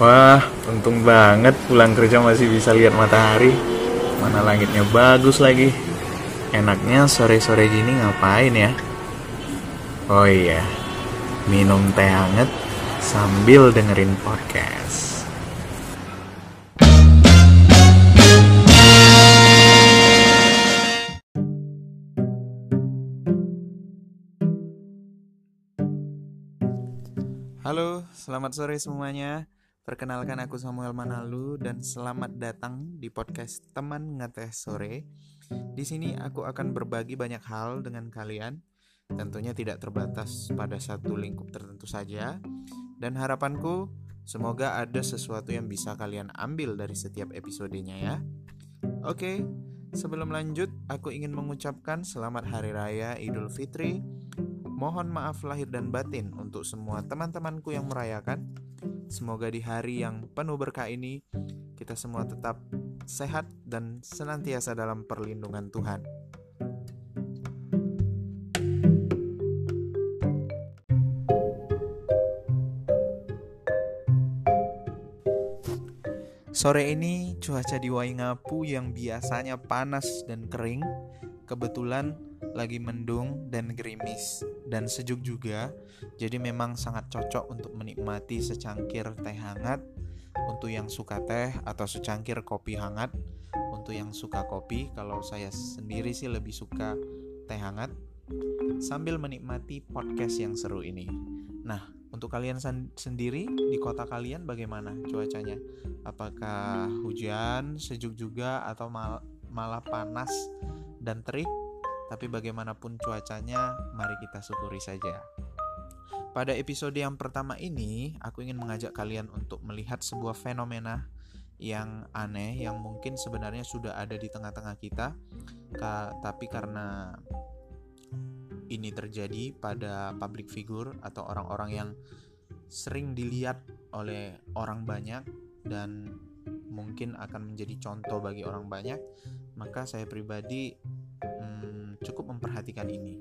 Wah, untung banget pulang kerja masih bisa lihat matahari. Mana langitnya bagus lagi. Enaknya sore-sore gini ngapain ya? Oh iya, minum teh hangat sambil dengerin podcast. Halo, selamat sore semuanya. Perkenalkan aku Samuel Manalu dan selamat datang di podcast Teman Ngeteh Sore. Di sini aku akan berbagi banyak hal dengan kalian. Tentunya tidak terbatas pada satu lingkup tertentu saja. Dan harapanku semoga ada sesuatu yang bisa kalian ambil dari setiap episodenya ya. Oke, sebelum lanjut aku ingin mengucapkan selamat hari raya Idul Fitri. Mohon maaf lahir dan batin untuk semua teman-temanku yang merayakan. Semoga di hari yang penuh berkah ini kita semua tetap sehat dan senantiasa dalam perlindungan Tuhan. Sore ini cuaca di Waingapu yang biasanya panas dan kering kebetulan lagi mendung dan gerimis dan sejuk juga. Jadi memang sangat cocok untuk menikmati secangkir teh hangat untuk yang suka teh atau secangkir kopi hangat untuk yang suka kopi. Kalau saya sendiri sih lebih suka teh hangat sambil menikmati podcast yang seru ini. Nah, untuk kalian sendiri di kota kalian bagaimana cuacanya? Apakah hujan, sejuk juga atau mal malah panas dan terik? Tapi bagaimanapun cuacanya, mari kita syukuri saja. Pada episode yang pertama ini, aku ingin mengajak kalian untuk melihat sebuah fenomena yang aneh yang mungkin sebenarnya sudah ada di tengah-tengah kita, ka tapi karena ini terjadi pada public figure atau orang-orang yang sering dilihat oleh orang banyak dan mungkin akan menjadi contoh bagi orang banyak, maka saya pribadi cukup memperhatikan ini.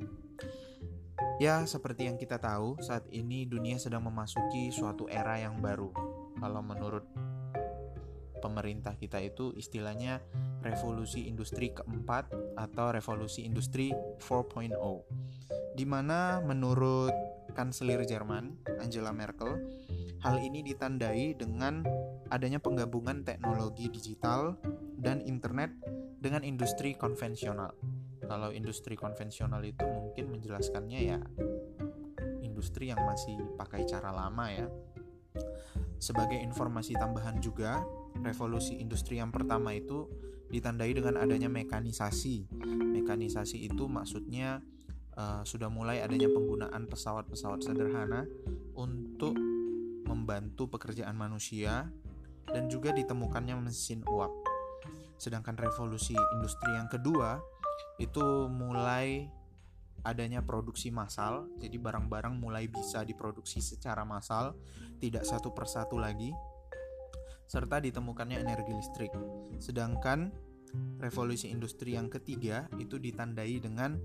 Ya, seperti yang kita tahu, saat ini dunia sedang memasuki suatu era yang baru. Kalau menurut pemerintah kita itu istilahnya revolusi industri keempat atau revolusi industri 4.0. Di mana menurut kanselir Jerman Angela Merkel, hal ini ditandai dengan adanya penggabungan teknologi digital dan internet dengan industri konvensional kalau industri konvensional itu mungkin menjelaskannya ya industri yang masih pakai cara lama ya. Sebagai informasi tambahan juga, revolusi industri yang pertama itu ditandai dengan adanya mekanisasi. Mekanisasi itu maksudnya uh, sudah mulai adanya penggunaan pesawat-pesawat sederhana untuk membantu pekerjaan manusia dan juga ditemukannya mesin uap. Sedangkan revolusi industri yang kedua itu mulai adanya produksi massal, jadi barang-barang mulai bisa diproduksi secara massal, tidak satu persatu lagi, serta ditemukannya energi listrik. Sedangkan revolusi industri yang ketiga itu ditandai dengan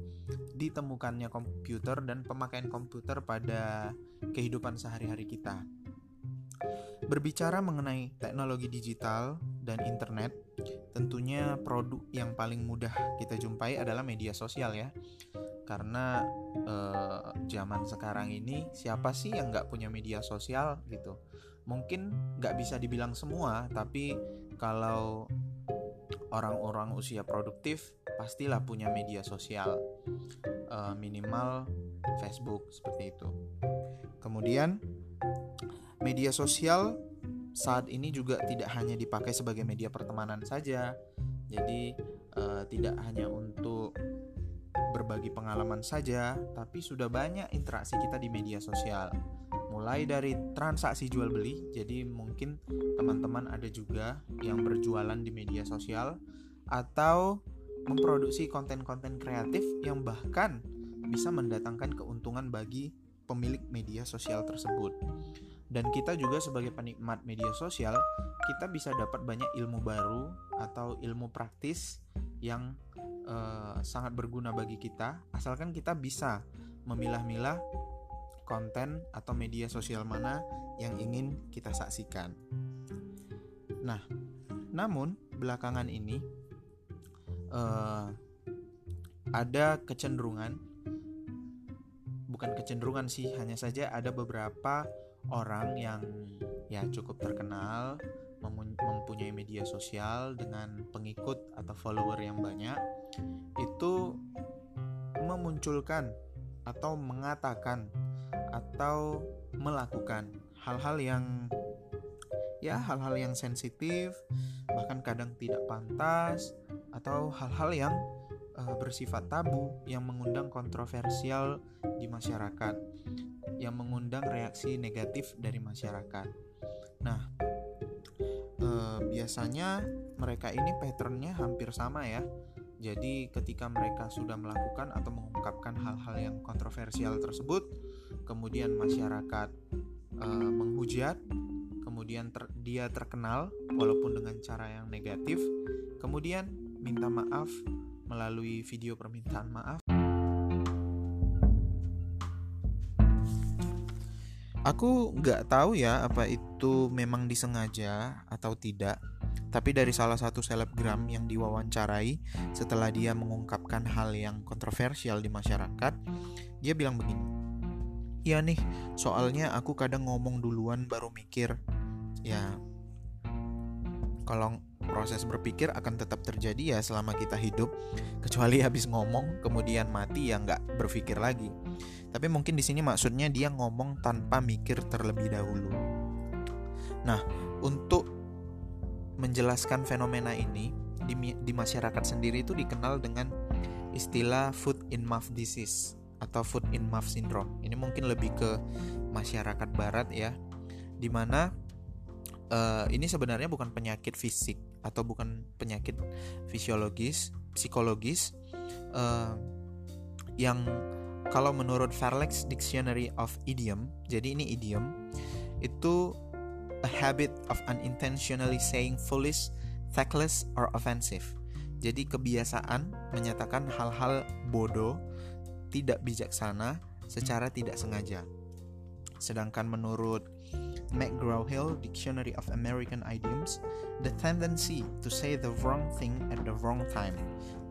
ditemukannya komputer dan pemakaian komputer pada kehidupan sehari-hari kita. Berbicara mengenai teknologi digital dan internet, tentunya produk yang paling mudah kita jumpai adalah media sosial ya. Karena eh, zaman sekarang ini siapa sih yang nggak punya media sosial gitu? Mungkin nggak bisa dibilang semua, tapi kalau orang-orang usia produktif pastilah punya media sosial eh, minimal Facebook seperti itu. Kemudian media sosial saat ini juga tidak hanya dipakai sebagai media pertemanan saja. Jadi uh, tidak hanya untuk berbagi pengalaman saja, tapi sudah banyak interaksi kita di media sosial. Mulai dari transaksi jual beli, jadi mungkin teman-teman ada juga yang berjualan di media sosial atau memproduksi konten-konten kreatif yang bahkan bisa mendatangkan keuntungan bagi pemilik media sosial tersebut dan kita juga sebagai penikmat media sosial kita bisa dapat banyak ilmu baru atau ilmu praktis yang uh, sangat berguna bagi kita asalkan kita bisa memilah-milah konten atau media sosial mana yang ingin kita saksikan. Nah, namun belakangan ini uh, ada kecenderungan, bukan kecenderungan sih, hanya saja ada beberapa orang yang ya cukup terkenal mempunyai media sosial dengan pengikut atau follower yang banyak itu memunculkan atau mengatakan atau melakukan hal-hal yang ya hal-hal yang sensitif bahkan kadang tidak pantas atau hal-hal yang uh, bersifat tabu yang mengundang kontroversial di masyarakat yang mengundang reaksi negatif dari masyarakat. Nah, uh, biasanya mereka ini patternnya hampir sama ya jadi ketika mereka sudah melakukan atau mengungkapkan hal-hal yang kontroversial tersebut, kemudian masyarakat uh, menghujat, kemudian ter dia terkenal walaupun dengan cara yang negatif, kemudian minta maaf melalui video permintaan maaf. Aku nggak tahu ya apa itu memang disengaja atau tidak, tapi dari salah satu selebgram yang diwawancarai setelah dia mengungkapkan hal yang kontroversial di masyarakat, dia bilang begini. Iya nih, soalnya aku kadang ngomong duluan baru mikir. Ya, kalau proses berpikir akan tetap terjadi ya selama kita hidup, kecuali habis ngomong kemudian mati ya nggak berpikir lagi. Tapi mungkin di sini maksudnya dia ngomong tanpa mikir terlebih dahulu. Nah, untuk menjelaskan fenomena ini di, di masyarakat sendiri itu dikenal dengan istilah foot in mouth disease atau foot in mouth syndrome. Ini mungkin lebih ke masyarakat barat ya, di mana uh, ini sebenarnya bukan penyakit fisik atau bukan penyakit fisiologis, psikologis uh, yang kalau menurut Fairlex Dictionary of Idiom, jadi ini idiom itu a habit of unintentionally saying foolish, tactless, or offensive. Jadi kebiasaan menyatakan hal-hal bodoh, tidak bijaksana, secara tidak sengaja. Sedangkan menurut McGraw-Hill Dictionary of American Idioms, the tendency to say the wrong thing at the wrong time.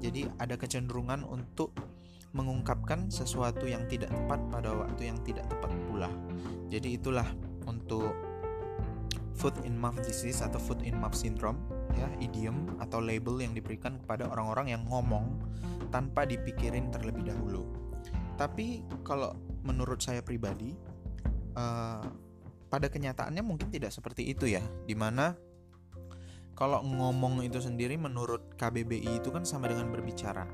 Jadi ada kecenderungan untuk mengungkapkan sesuatu yang tidak tepat pada waktu yang tidak tepat pula. Jadi itulah untuk foot in mouth disease atau foot in mouth syndrome ya idiom atau label yang diberikan kepada orang-orang yang ngomong tanpa dipikirin terlebih dahulu. Tapi kalau menurut saya pribadi uh, pada kenyataannya mungkin tidak seperti itu ya, di mana kalau ngomong itu sendiri menurut KBBI itu kan sama dengan berbicara.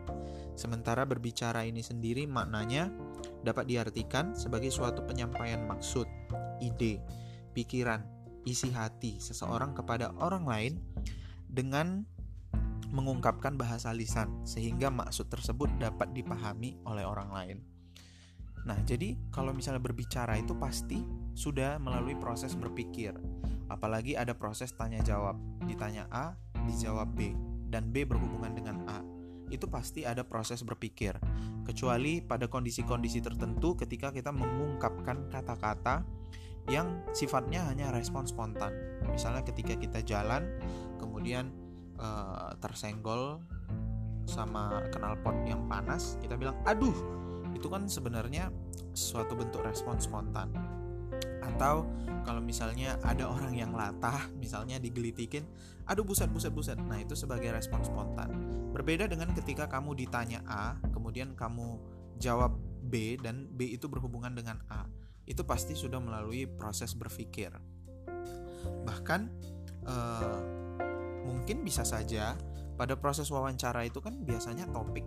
Sementara berbicara ini sendiri maknanya dapat diartikan sebagai suatu penyampaian maksud, ide, pikiran, isi hati seseorang kepada orang lain dengan mengungkapkan bahasa lisan sehingga maksud tersebut dapat dipahami oleh orang lain. Nah, jadi kalau misalnya berbicara itu pasti sudah melalui proses berpikir. Apalagi ada proses tanya jawab. Ditanya A, dijawab B dan B berhubungan dengan A. Itu pasti ada proses berpikir. Kecuali pada kondisi-kondisi tertentu ketika kita mengungkapkan kata-kata yang sifatnya hanya respon spontan. Misalnya ketika kita jalan, kemudian uh, tersenggol sama knalpot yang panas, kita bilang, "Aduh." Itu kan sebenarnya suatu bentuk respon spontan. Atau kalau misalnya ada orang yang latah, misalnya digelitikin, "Aduh, buset buset buset." Nah, itu sebagai respon spontan. Berbeda dengan ketika kamu ditanya A, kemudian kamu jawab B dan B itu berhubungan dengan A itu pasti sudah melalui proses berpikir. Bahkan uh, mungkin bisa saja pada proses wawancara itu kan biasanya topik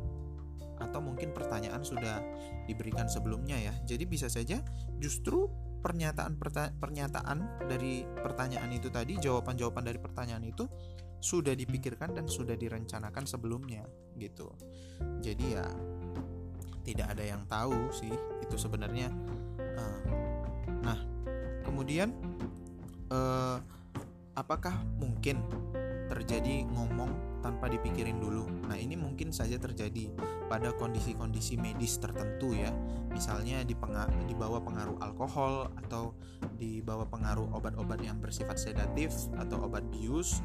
atau mungkin pertanyaan sudah diberikan sebelumnya ya. Jadi bisa saja justru pernyataan pernyataan dari pertanyaan itu tadi, jawaban-jawaban dari pertanyaan itu sudah dipikirkan dan sudah direncanakan sebelumnya gitu. Jadi ya tidak ada yang tahu sih itu sebenarnya uh, nah kemudian uh, apakah mungkin terjadi ngomong tanpa dipikirin dulu. Nah, ini mungkin saja terjadi pada kondisi-kondisi medis tertentu ya. Misalnya di, bawah pengaruh alkohol atau di bawah pengaruh obat-obat yang bersifat sedatif atau obat bius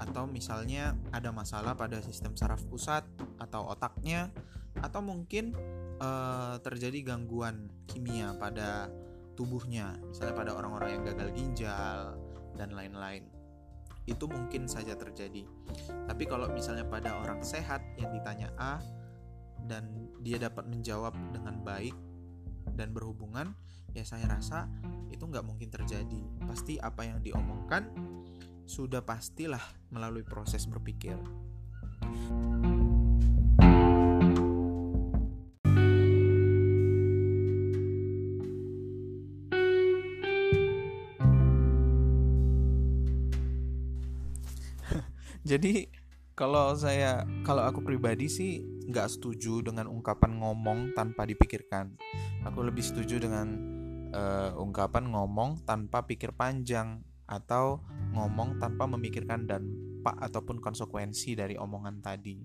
atau misalnya ada masalah pada sistem saraf pusat atau otaknya atau mungkin uh, terjadi gangguan kimia pada tubuhnya, misalnya pada orang-orang yang gagal ginjal dan lain-lain. Itu mungkin saja terjadi. Tapi kalau misalnya pada orang sehat yang ditanya A dan dia dapat menjawab dengan baik dan berhubungan, ya saya rasa itu nggak mungkin terjadi. Pasti apa yang diomongkan sudah pastilah melalui proses berpikir. Jadi kalau saya kalau aku pribadi sih nggak setuju dengan ungkapan ngomong tanpa dipikirkan. Aku lebih setuju dengan uh, ungkapan ngomong tanpa pikir panjang atau ngomong tanpa memikirkan dampak ataupun konsekuensi dari omongan tadi.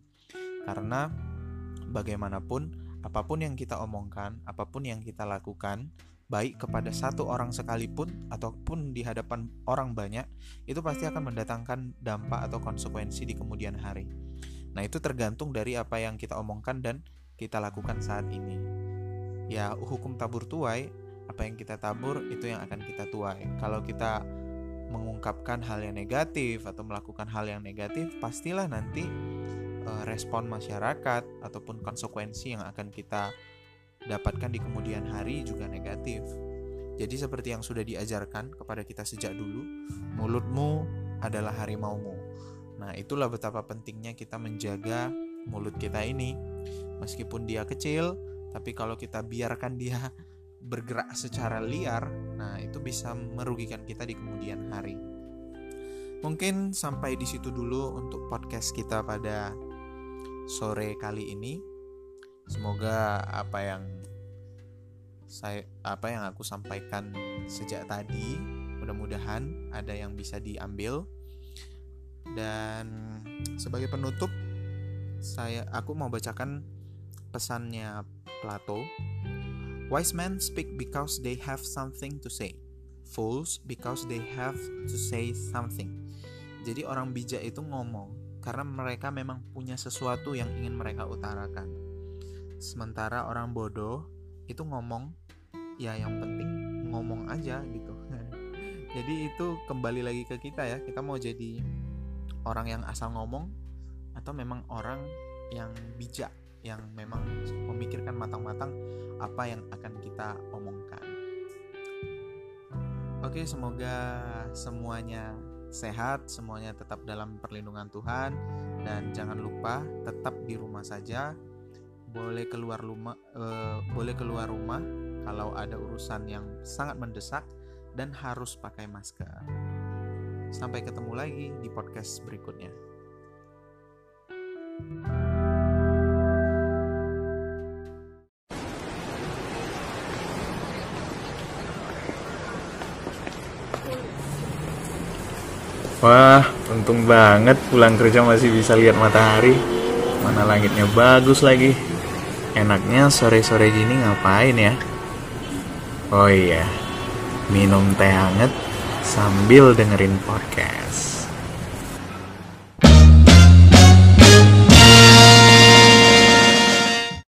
Karena bagaimanapun apa pun yang kita omongkan, apa pun yang kita lakukan baik kepada satu orang sekalipun ataupun di hadapan orang banyak, itu pasti akan mendatangkan dampak atau konsekuensi di kemudian hari. Nah, itu tergantung dari apa yang kita omongkan dan kita lakukan saat ini. Ya, hukum tabur tuai, apa yang kita tabur itu yang akan kita tuai. Kalau kita mengungkapkan hal yang negatif atau melakukan hal yang negatif, pastilah nanti uh, respon masyarakat ataupun konsekuensi yang akan kita dapatkan di kemudian hari juga negatif. Jadi seperti yang sudah diajarkan kepada kita sejak dulu, mulutmu adalah harimaumu. Nah, itulah betapa pentingnya kita menjaga mulut kita ini. Meskipun dia kecil, tapi kalau kita biarkan dia bergerak secara liar, nah itu bisa merugikan kita di kemudian hari. Mungkin sampai di situ dulu untuk podcast kita pada sore kali ini. Semoga apa yang saya apa yang aku sampaikan sejak tadi mudah-mudahan ada yang bisa diambil. Dan sebagai penutup saya aku mau bacakan pesannya Plato. Wise men speak because they have something to say. Fools because they have to say something. Jadi orang bijak itu ngomong karena mereka memang punya sesuatu yang ingin mereka utarakan sementara orang bodoh itu ngomong ya yang penting ngomong aja gitu. Jadi itu kembali lagi ke kita ya kita mau jadi orang yang asal ngomong atau memang orang yang bijak yang memang memikirkan matang-matang apa yang akan kita omongkan. Oke semoga semuanya sehat semuanya tetap dalam perlindungan Tuhan dan jangan lupa tetap di rumah saja boleh keluar rumah uh, boleh keluar rumah kalau ada urusan yang sangat mendesak dan harus pakai masker. Sampai ketemu lagi di podcast berikutnya. Wah, untung banget pulang kerja masih bisa lihat matahari. Mana langitnya bagus lagi. Enaknya sore-sore gini ngapain ya? Oh iya, minum teh hangat sambil dengerin podcast.